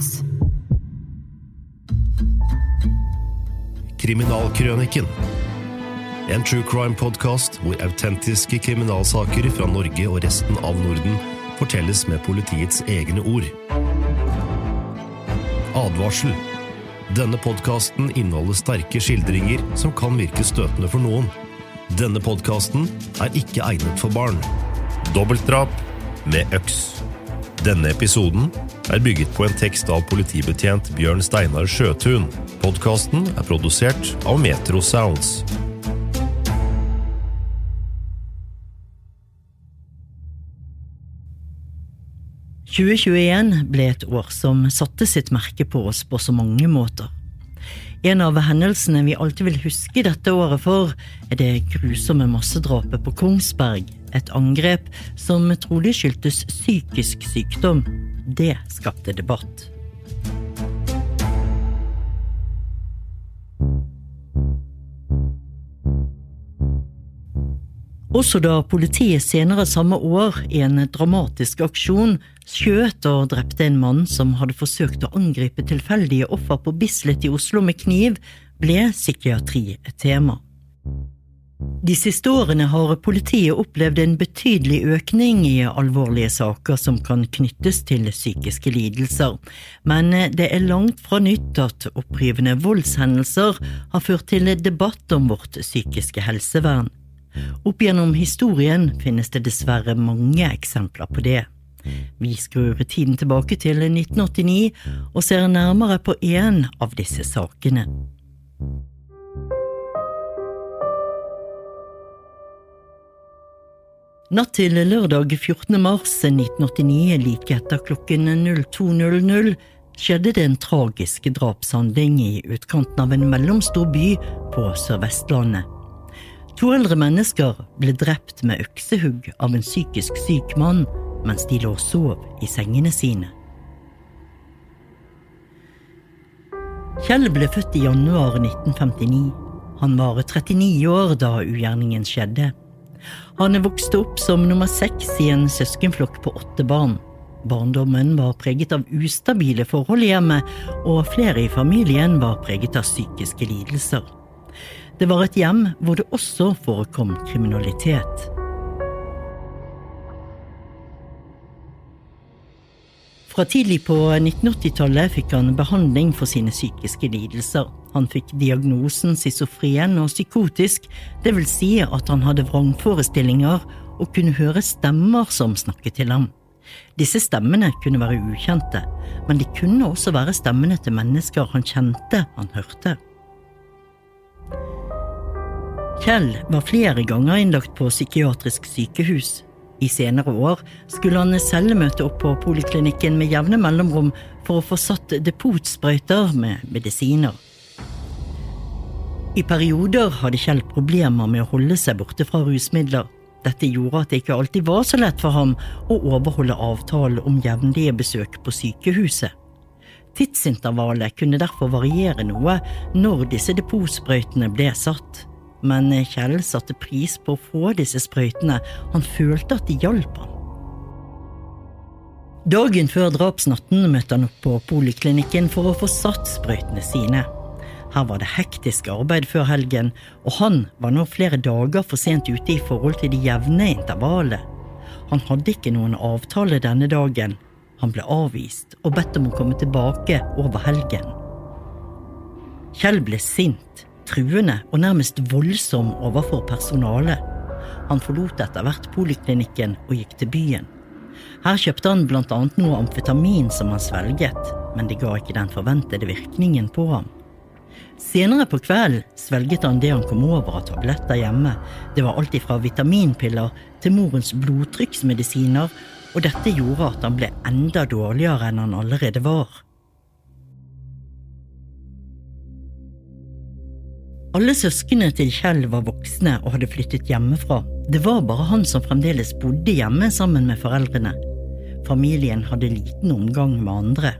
Sounds. Kriminalkrøniken. En true crime-podkast hvor autentiske kriminalsaker fra Norge og resten av Norden fortelles med politiets egne ord. Advarsel. Denne podkasten inneholder sterke skildringer som kan virke støtende for noen. Denne podkasten er ikke egnet for barn. Dobbeltdrap med øks. Denne episoden er bygget på en tekst av politibetjent Bjørn Steinar Sjøtun. Podkasten er produsert av Metro Sounds. «2021 ble et år som satte sitt merke på oss på så mange måter. En av hendelsene vi alltid vil huske dette året for, er det grusomme massedrapet på Kongsberg. Et angrep som trolig skyldtes psykisk sykdom. Det skapte debatt. Også da politiet senere samme år i en dramatisk aksjon skjøt og drepte en mann som hadde forsøkt å angripe tilfeldige offer på Bislett i Oslo med kniv, ble psykiatri et tema. De siste årene har politiet opplevd en betydelig økning i alvorlige saker som kan knyttes til psykiske lidelser, men det er langt fra nytt at opprivende voldshendelser har ført til debatt om vårt psykiske helsevern. Opp gjennom historien finnes det dessverre mange eksempler på det. Vi skrur tiden tilbake til 1989 og ser nærmere på én av disse sakene. Natt til lørdag 14. mars 1989, like etter klokken 02.00, skjedde det en tragisk drapshandling i utkanten av en mellomstor by på Sør-Vestlandet. To eldre mennesker ble drept med øksehugg av en psykisk syk mann mens de lå og sov i sengene sine. Kjell ble født i januar 1959. Han var 39 år da ugjerningen skjedde. Han vokste opp som nummer seks i en søskenflokk på åtte barn. Barndommen var preget av ustabile forhold i hjemmet, og flere i familien var preget av psykiske lidelser. Det var et hjem hvor det også forekom kriminalitet. Fra tidlig på 1980-tallet fikk han behandling for sine psykiske lidelser. Han fikk diagnosen schizofren og psykotisk, det vil si at han hadde vrangforestillinger og kunne høre stemmer som snakket til ham. Disse stemmene kunne være ukjente, men de kunne også være stemmene til mennesker han kjente han hørte. Kjell var flere ganger innlagt på psykiatrisk sykehus. I senere år skulle han selv møte opp på poliklinikken med jevne mellomrom for å få satt depotsprøyter med medisiner. I perioder hadde Kjell problemer med å holde seg borte fra rusmidler. Dette gjorde at det ikke alltid var så lett for ham å overholde avtalen om jevnlige besøk på sykehuset. Tidsintervallet kunne derfor variere noe når disse depotsprøytene ble satt men Kjell satte pris på å få disse sprøytene, han følte at de hjalp ham. Dagen før drapsnatten møtte han opp på poliklinikken for å få satt sprøytene sine. Her var det hektisk arbeid før helgen, og han var nå flere dager for sent ute i forhold til det jevne intervallet. Han hadde ikke noen avtale denne dagen. Han ble avvist og bedt om å komme tilbake over helgen. Kjell ble sint truende og nærmest voldsom overfor personalet. Han forlot etter hvert poliklinikken og gikk til byen. Her kjøpte han blant annet noe amfetamin som han svelget, men det ga ikke den forventede virkningen på ham. Senere på kvelden svelget han det han kom over av tabletter hjemme. Det var alt fra vitaminpiller til morens blodtrykksmedisiner, og dette gjorde at han ble enda dårligere enn han allerede var. Alle søsknene til Kjell var voksne og hadde flyttet hjemmefra. Det var bare han som fremdeles bodde hjemme sammen med foreldrene. Familien hadde liten omgang med andre.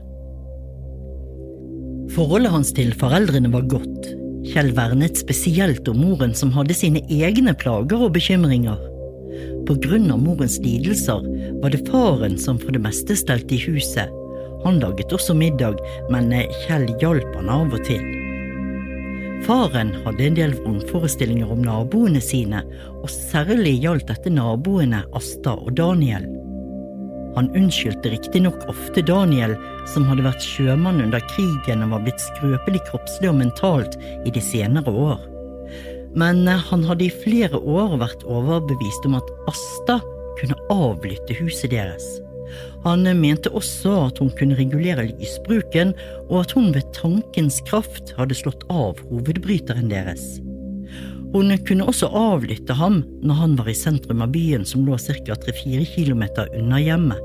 Forholdet hans til foreldrene var godt. Kjell vernet spesielt om moren som hadde sine egne plager og bekymringer. På grunn av morens lidelser var det faren som for det meste stelte i huset. Han laget også middag, men Kjell hjalp han av og til. Faren hadde en del vrangforestillinger om naboene sine, og særlig gjaldt dette naboene Asta og Daniel. Han unnskyldte riktignok ofte Daniel, som hadde vært sjømann under krigen og var blitt skrøpelig kroppslig og mentalt i de senere år. Men han hadde i flere år vært overbevist om at Asta kunne avlytte huset deres. Han mente også at hun kunne regulere lysbruken, og at hun ved tankens kraft hadde slått av hovedbryteren deres. Hun kunne også avlytte ham når han var i sentrum av byen som lå ca. 3-4 kilometer unna hjemmet.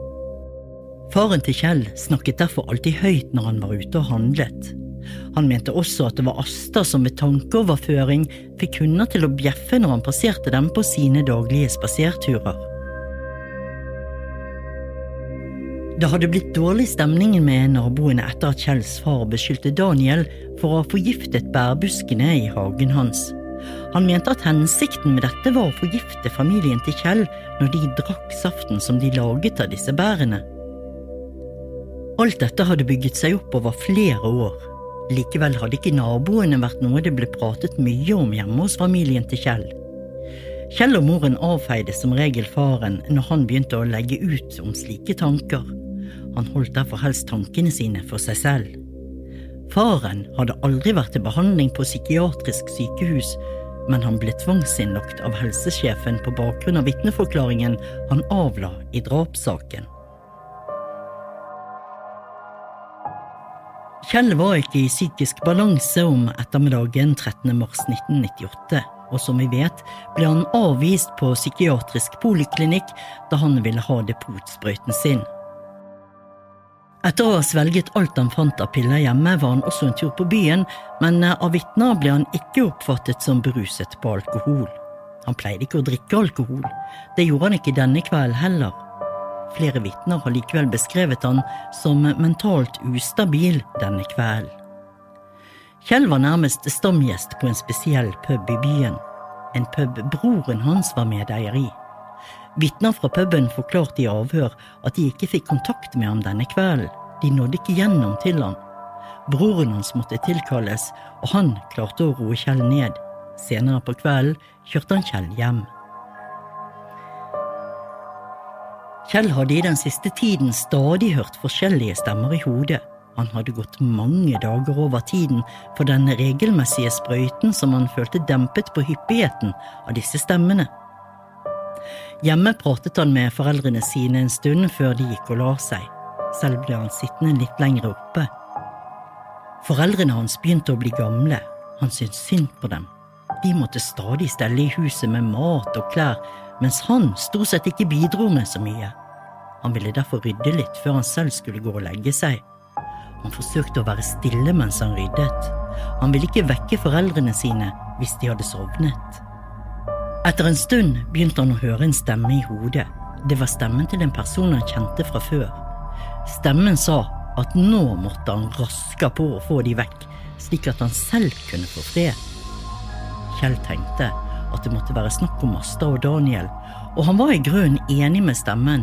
Faren til Kjell snakket derfor alltid høyt når han var ute og handlet. Han mente også at det var Asta som ved tankeoverføring fikk hunder til å bjeffe når han passerte dem på sine daglige spaserturer. Det hadde blitt dårlig stemning med naboene etter at Kjells far beskyldte Daniel for å ha forgiftet bærbuskene i hagen hans. Han mente at hensikten med dette var å forgifte familien til Kjell når de drakk saften som de laget av disse bærene. Alt dette hadde bygget seg opp over flere år. Likevel hadde ikke naboene vært noe det ble pratet mye om hjemme hos familien til Kjell. Kjell og moren avfeide som regel faren når han begynte å legge ut om slike tanker. Han holdt derfor helst tankene sine for seg selv. Faren hadde aldri vært til behandling på psykiatrisk sykehus, men han ble tvangsinnlagt av helsesjefen på bakgrunn av vitneforklaringen han avla i drapssaken. Kjell var ikke i psykisk balanse om ettermiddagen 13. mars 1998, og som vi vet, ble han avvist på psykiatrisk poliklinikk da han ville ha depotsprøyten sin. Etter å ha svelget alt han fant av piller hjemme, var han også en tur på byen, men av vitner ble han ikke oppfattet som beruset på alkohol. Han pleide ikke å drikke alkohol. Det gjorde han ikke denne kvelden heller. Flere vitner har likevel beskrevet han som mentalt ustabil denne kvelden. Kjell var nærmest stamgjest på en spesiell pub i byen, en pub broren hans var medeier i. Vitner fra puben forklarte i avhør at de ikke fikk kontakt med ham denne kvelden. De nådde ikke gjennom til ham. Broren hans måtte tilkalles, og han klarte å roe Kjell ned. Senere på kvelden kjørte han Kjell hjem. Kjell hadde i den siste tiden stadig hørt forskjellige stemmer i hodet. Han hadde gått mange dager over tiden for den regelmessige sprøyten som han følte dempet på hyppigheten av disse stemmene. Hjemme pratet han med foreldrene sine en stund før de gikk og la seg. Selv ble han sittende litt lenger oppe. Foreldrene hans begynte å bli gamle. Han syntes synd på dem. De måtte stadig stelle i huset med mat og klær, mens han stort sett ikke bidro med så mye. Han ville derfor rydde litt før han selv skulle gå og legge seg. Han forsøkte å være stille mens han ryddet. Han ville ikke vekke foreldrene sine hvis de hadde sovnet. Etter en stund begynte han å høre en stemme i hodet. Det var stemmen til en person han kjente fra før. Stemmen sa at nå måtte han raske på å få de vekk, slik at han selv kunne få fred. Kjell tenkte at det måtte være snakk om Asta og Daniel, og han var i grunnen enig med stemmen.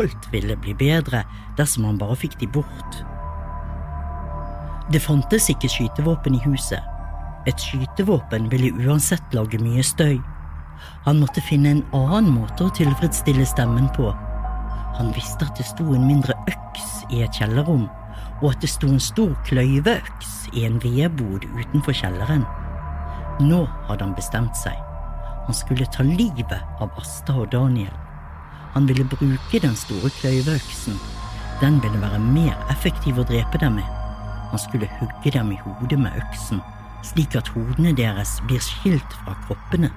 Alt ville bli bedre dersom han bare fikk de bort. Det fantes ikke skytevåpen i huset. Et skytevåpen ville uansett lage mye støy. Han måtte finne en annen måte å tilfredsstille stemmen på. Han visste at det sto en mindre øks i et kjellerrom, og at det sto en stor kløyveøks i en vedbod utenfor kjelleren. Nå hadde han bestemt seg. Han skulle ta livet av Asta og Daniel. Han ville bruke den store kløyveøksen. Den ville være mer effektiv å drepe dem med. Han skulle hugge dem i hodet med øksen, slik at hodene deres blir skilt fra kroppene.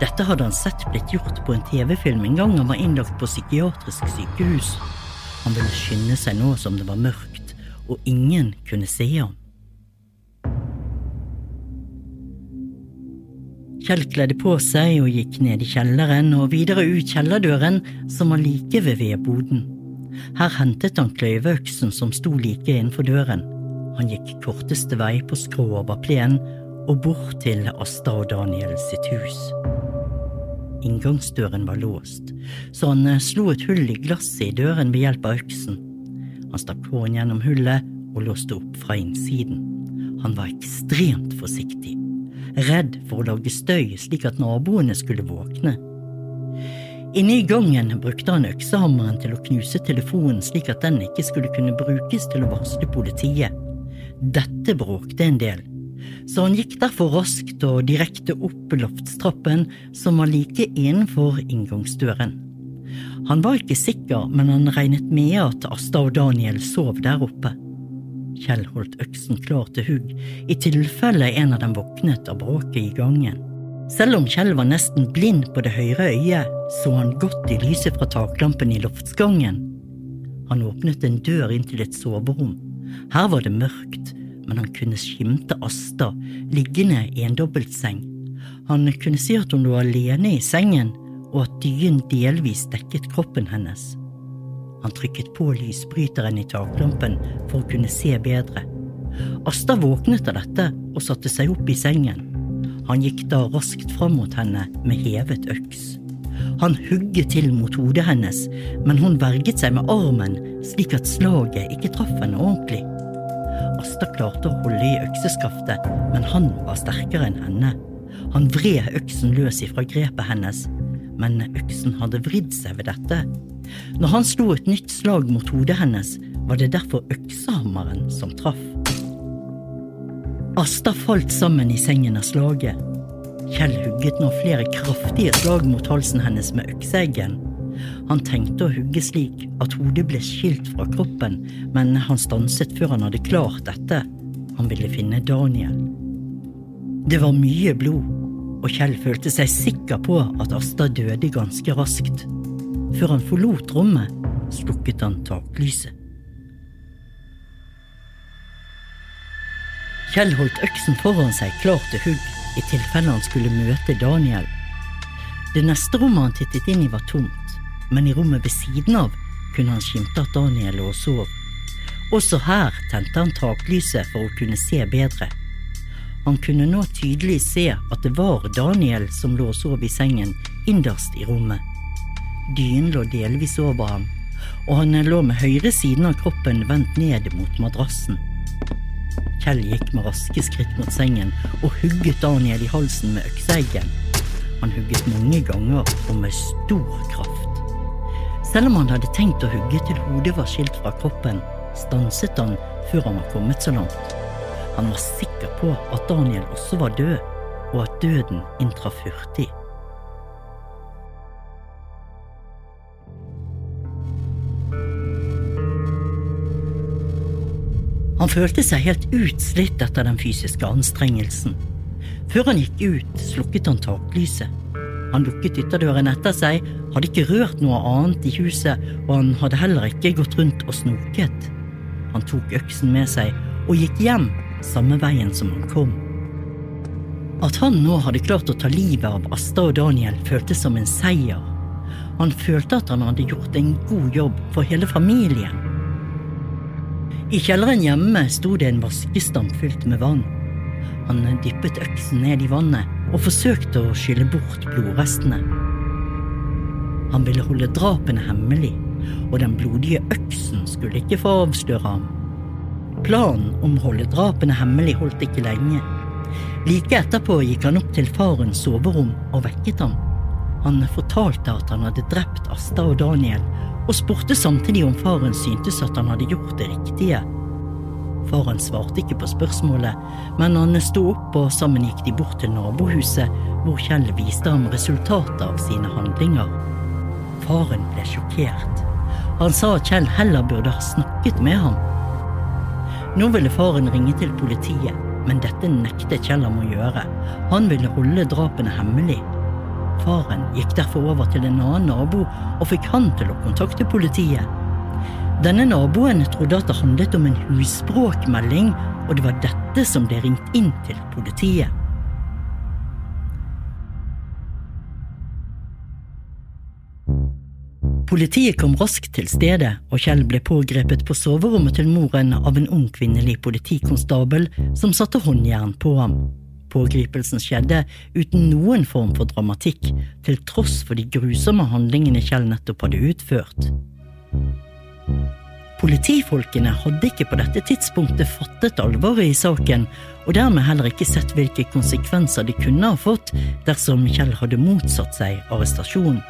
Dette hadde han sett blitt gjort på en TV-film en gang han var innlagt på psykiatrisk sykehus. Han ville skynde seg nå som det var mørkt, og ingen kunne se ham. Kjell kledde på seg og gikk ned i kjelleren og videre ut kjellerdøren, som var like ved vedboden. Her hentet han kløyveøksen som sto like innenfor døren. Han gikk korteste vei på skrå over plenen og bort til Asta og Daniel sitt hus. Inngangsdøren var låst, så han eh, slo et hull i glasset i døren ved hjelp av øksen. Han stakk hånden gjennom hullet og låste opp fra innsiden. Han var ekstremt forsiktig, redd for å lage støy slik at naboene skulle våkne. Inne i gangen brukte han øksehammeren til å knuse telefonen slik at den ikke skulle kunne brukes til å varsle politiet. Dette bråkte en del, så han gikk derfor raskt og direkte opp loftstrappen som var like innenfor inngangsdøren. Han var ikke sikker, men han regnet med at Asta og Daniel sov der oppe. Kjell holdt øksen klar til hugg i tilfelle en av dem våknet av bråket i gangen. Selv om Kjell var nesten blind på det høyre øyet, så han godt i lyset fra taklampen i loftsgangen. Han åpnet en dør inn til et soverom. Her var det mørkt, men han kunne skimte Asta liggende i en dobbeltseng. Han kunne si at hun lå alene i sengen, og at dyen delvis dekket kroppen hennes. Han trykket på lysbryteren i taklampen for å kunne se bedre. Asta våknet av dette og satte seg opp i sengen. Han gikk da raskt fram mot henne med hevet øks. Han hugget til mot hodet hennes, men hun verget seg med armen slik at slaget ikke traff henne ordentlig. Asta klarte å holde i økseskaftet, men han var sterkere enn henne. Han vred øksen løs ifra grepet hennes, men øksen hadde vridd seg ved dette. Når han slo et nytt slag mot hodet hennes, var det derfor øksehammeren som traff. Asta falt sammen i sengen av slaget. Kjell hugget nå flere kraftige slag mot halsen hennes med økseeggen. Han tenkte å hugge slik at hodet ble skilt fra kroppen, men han stanset før han hadde klart dette. Han ville finne Daniel. Det var mye blod, og Kjell følte seg sikker på at Asta døde ganske raskt. Før han forlot rommet, slukket han taklyset. Kjell holdt øksen foran seg klar til hugg i tilfelle han skulle møte Daniel. Det neste rommet han tittet inn i var tomt, men i rommet ved siden av kunne han skimte at Daniel lå og sov. Også her tente han taklyset for å kunne se bedre. Han kunne nå tydelig se at det var Daniel som lå og sov i sengen innerst i rommet. Dynen lå delvis over ham, og han lå med høyre siden av kroppen vendt ned mot madrassen. Kjell gikk med raske skritt mot sengen og hugget Daniel i halsen med økseeggen. Han hugget mange ganger og med stor kraft. Selv om han hadde tenkt å hugge til hodet var skilt fra kroppen, stanset han før han var kommet så langt. Han var sikker på at Daniel også var død, og at døden inntraff hurtig. Han følte seg helt utslitt etter den fysiske anstrengelsen. Før han gikk ut, slukket han taklyset. Han lukket ytterdøren etter seg, hadde ikke rørt noe annet i huset, og han hadde heller ikke gått rundt og snoket. Han tok øksen med seg og gikk hjem samme veien som han kom. At han nå hadde klart å ta livet av Asta og Daniel, føltes som en seier. Han følte at han hadde gjort en god jobb for hele familien. I kjelleren hjemme sto det en vaskestamp fylt med vann. Han dyppet øksen ned i vannet og forsøkte å skylle bort blodrestene. Han ville holde drapene hemmelig, og den blodige øksen skulle ikke få avsløre ham. Planen om å holde drapene hemmelig holdt ikke lenge. Like etterpå gikk han opp til farens soverom og vekket ham. Han fortalte at han hadde drept Asta og Daniel og spurte samtidig om faren syntes at han hadde gjort det riktige. Faren svarte ikke på spørsmålet, men han sto opp og sammen gikk de bort til nabohuset, hvor Kjell viste ham resultatet av sine handlinger. Faren ble sjokkert. Han sa at Kjell heller burde ha snakket med ham. Nå ville faren ringe til politiet, men dette nektet Kjell ham å gjøre. Han ville holde drapene hemmelig. Faren gikk derfor over til en annen nabo og fikk han til å kontakte politiet. Denne naboen trodde at det handlet om en husbråkmelding, og det var dette som ble ringt inn til politiet. Politiet kom raskt til stedet, og Kjell ble pågrepet på soverommet til moren av en ung kvinnelig politikonstabel som satte håndjern på ham. Pågripelsen skjedde uten noen form for dramatikk, til tross for de grusomme handlingene Kjell nettopp hadde utført. Politifolkene hadde ikke på dette tidspunktet fattet alvoret i saken, og dermed heller ikke sett hvilke konsekvenser de kunne ha fått dersom Kjell hadde motsatt seg arrestasjon.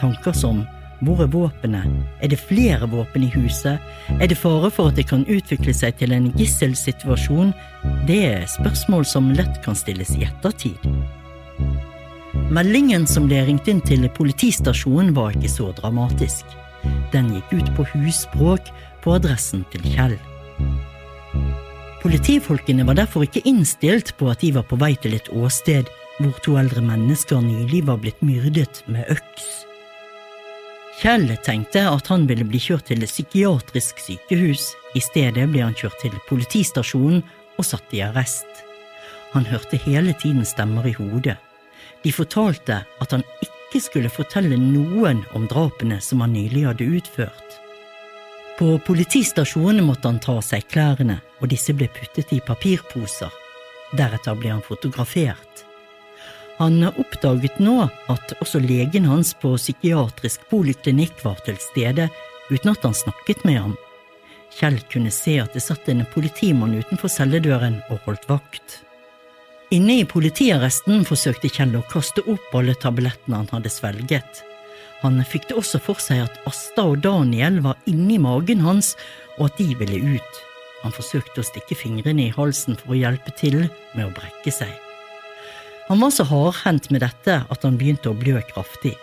Tanker som hvor er våpenet? Er det flere våpen i huset? Er det fare for at det kan utvikle seg til en gisselsituasjon? Det er spørsmål som lett kan stilles i ettertid. Meldingen som ble ringt inn til politistasjonen var ikke så dramatisk. Den gikk ut på husspråk på adressen til Kjell. Politifolkene var derfor ikke innstilt på at de var på vei til et åsted hvor to eldre mennesker nylig var blitt myrdet med øks. Kjell tenkte at han ville bli kjørt til et psykiatrisk sykehus. I stedet ble han kjørt til politistasjonen og satt i arrest. Han hørte hele tiden stemmer i hodet. De fortalte at han ikke skulle fortelle noen om drapene som han nylig hadde utført. På politistasjonen måtte han ta av seg klærne, og disse ble puttet i papirposer. Deretter ble han fotografert. Han oppdaget nå at også legen hans på psykiatrisk poliklinikk var til stede, uten at han snakket med ham. Kjell kunne se at det satt en politimann utenfor celledøren og holdt vakt. Inne i politiarresten forsøkte Kjell å kaste opp alle tablettene han hadde svelget. Han fikk det også for seg at Asta og Daniel var inni magen hans, og at de ville ut. Han forsøkte å stikke fingrene i halsen for å hjelpe til med å brekke seg. Han var så hardhendt med dette at han begynte å blø kraftig.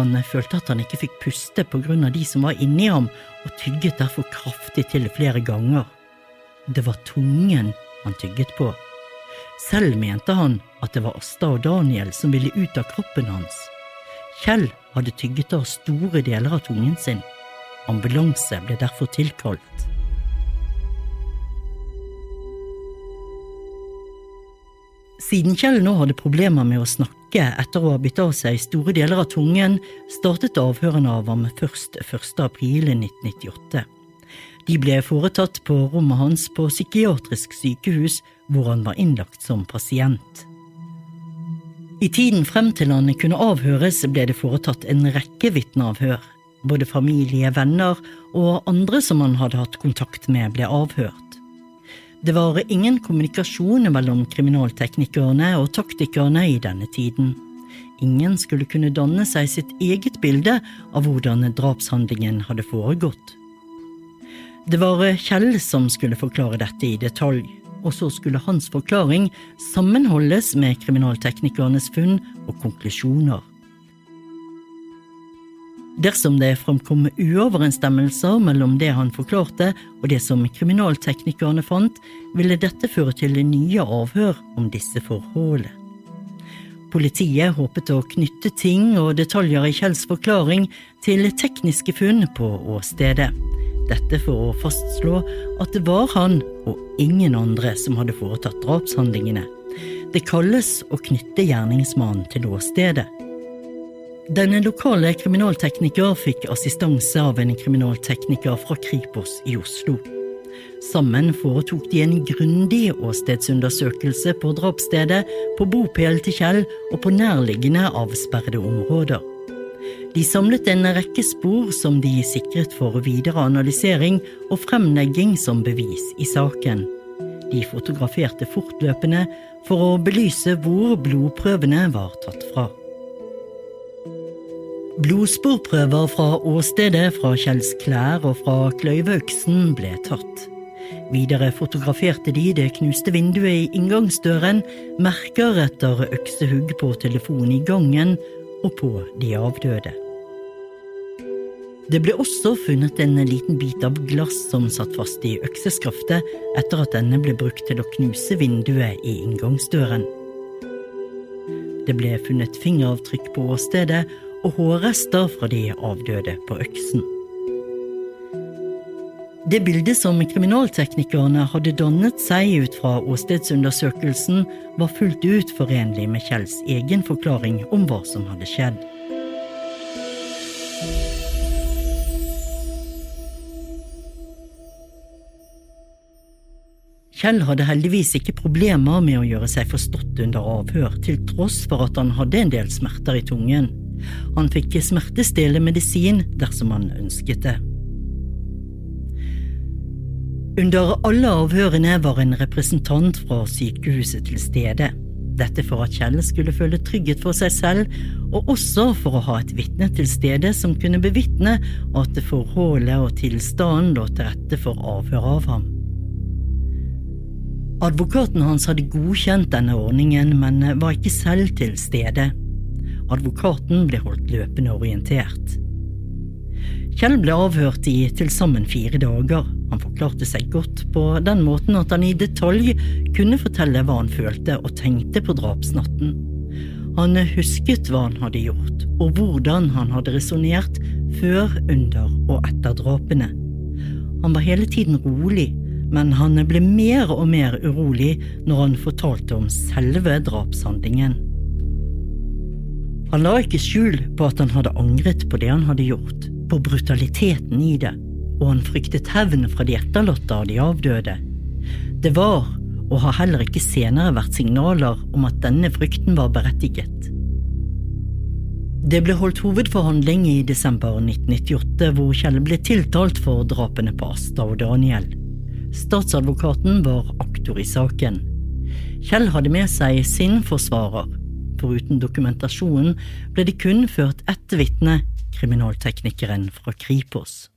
Han følte at han ikke fikk puste på grunn av de som var inni ham, og tygget derfor kraftig til flere ganger. Det var tungen han tygget på. Selv mente han at det var Asta og Daniel som ville ut av kroppen hans. Kjell hadde tygget av store deler av tungen sin. Ambulanse ble derfor tilkalt. Siden Kjell nå hadde problemer med å snakke etter å ha bitt av seg store deler av tungen, startet avhørene av ham først 1. april 1998. De ble foretatt på rommet hans på psykiatrisk sykehus, hvor han var innlagt som pasient. I tiden frem til han kunne avhøres, ble det foretatt en rekke vitneavhør. Både familie, venner og andre som han hadde hatt kontakt med, ble avhørt. Det var ingen kommunikasjon mellom kriminalteknikerne og taktikerne i denne tiden. Ingen skulle kunne danne seg sitt eget bilde av hvordan drapshandlingen hadde foregått. Det var Kjell som skulle forklare dette i detalj og så skulle hans forklaring sammenholdes med kriminalteknikernes funn og konklusjoner. Dersom det framkom uoverensstemmelser mellom det han forklarte og det som kriminalteknikerne fant, ville dette føre til nye avhør om disse forholdene. Politiet håpet å knytte ting og detaljer i Kjells forklaring til tekniske funn på åstedet. Dette for å fastslå at det var han og ingen andre som hadde foretatt drapshandlingene. Det kalles å knytte gjerningsmannen til åstedet. Denne lokale kriminaltekniker fikk assistanse av en kriminaltekniker fra Kripos i Oslo. Sammen foretok de en grundig åstedsundersøkelse på drapsstedet, på bopelen til Kjell og på nærliggende avsperrede områder. De samlet en rekke spor som de sikret for videre analysering og fremlegging som bevis i saken. De fotograferte fortløpende for å belyse hvor blodprøvene var tatt fra. Blodsporprøver fra åstedet, fra Kjells klær og fra kløyveøksen ble tatt. Videre fotograferte de det knuste vinduet i inngangsdøren, merker etter øksehugg på telefonen i gangen og på de avdøde. Det ble også funnet en liten bit av glass som satt fast i økseskaftet etter at denne ble brukt til å knuse vinduet i inngangsdøren. Det ble funnet fingeravtrykk på åstedet og hårrester fra de avdøde på øksen. Det bildet som kriminalteknikerne hadde dannet seg ut fra åstedsundersøkelsen, var fullt ut forenlig med Kjells egen forklaring om hva som hadde skjedd. Kjell hadde heldigvis ikke problemer med å gjøre seg forstått under avhør, til tross for at han hadde en del smerter i tungen. Han fikk smertestillende medisin dersom han ønsket det. Under alle avhørene var en representant fra sykehuset til stede. Dette for at Kjell skulle føle trygghet for seg selv, og også for å ha et vitne til stede som kunne bevitne at forholdet og tilstanden lå til rette for avhør av ham. Advokaten hans hadde godkjent denne ordningen, men var ikke selv til stede. Advokaten ble holdt løpende orientert. Kjell ble avhørt i til sammen fire dager. Han forklarte seg godt på den måten at han i detalj kunne fortelle hva han følte og tenkte på drapsnatten. Han husket hva han hadde gjort, og hvordan han hadde resonnert før, under og etter drapene. Han var hele tiden rolig, men han ble mer og mer urolig når han fortalte om selve drapshandlingen. Han la ikke skjul på at han hadde angret på det han hadde gjort, på brutaliteten i det, og han fryktet hevn fra de etterlatte av de avdøde. Det var, og har heller ikke senere vært signaler om at denne frykten var berettiget. Det ble holdt hovedforhandling i desember 1998, hvor Kjell ble tiltalt for drapene på Asta og Daniel. Statsadvokaten var aktor i saken. Kjell hadde med seg sin forsvarer. Foruten dokumentasjonen ble det kun ført ett vitne, kriminalteknikeren fra Kripos.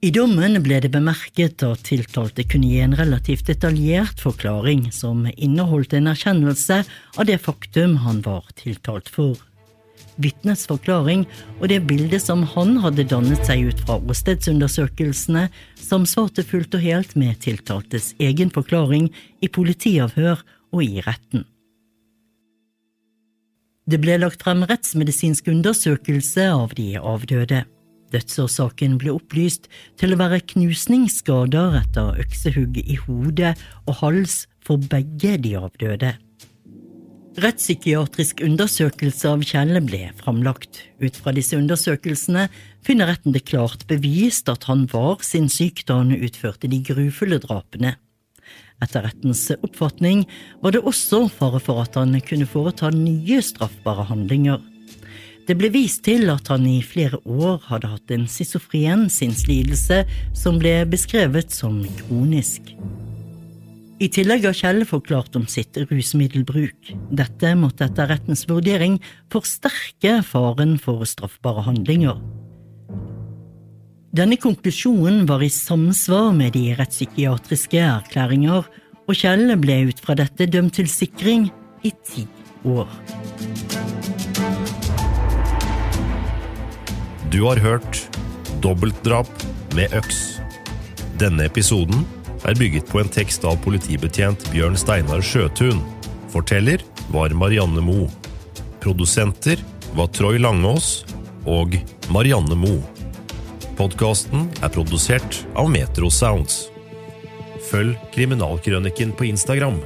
I dommen ble det bemerket at tiltalte kunne gi en relativt detaljert forklaring som inneholdt en erkjennelse av det faktum han var tiltalt for. Vitnets forklaring og det bildet som han hadde dannet seg ut fra åstedsundersøkelsene, samsvarte fullt og helt med tiltaltes egen forklaring i politiavhør og i retten. Det ble lagt frem rettsmedisinsk undersøkelse av de avdøde. Dødsårsaken ble opplyst til å være knusningsskader etter øksehugg i hodet og hals for begge de avdøde. Rettspsykiatrisk undersøkelse av Kjelle ble framlagt. Ut fra disse undersøkelsene finner retten det klart bevist at han var sinnssyk da han utførte de grufulle drapene. Etter rettens oppfatning var det også fare for at han kunne foreta nye straffbare handlinger. Det ble vist til at han i flere år hadde hatt en schizofren sinnslidelse som ble beskrevet som kronisk. I tillegg har Kjell forklart om sitt rusmiddelbruk. Dette måtte etter rettens vurdering forsterke faren for straffbare handlinger. Denne konklusjonen var i samsvar med de rettspsykiatriske erklæringer, og Kjell ble ut fra dette dømt til sikring i ti år. Du har hørt Dobbeltdrap med øks. Denne episoden er bygget på en tekst av politibetjent Bjørn Steinar Sjøtun. Forteller var Marianne Mo. Produsenter var Troy Langås og Marianne Mo. Podkasten er produsert av Metro Sounds. Følg Kriminalkrøniken på Instagram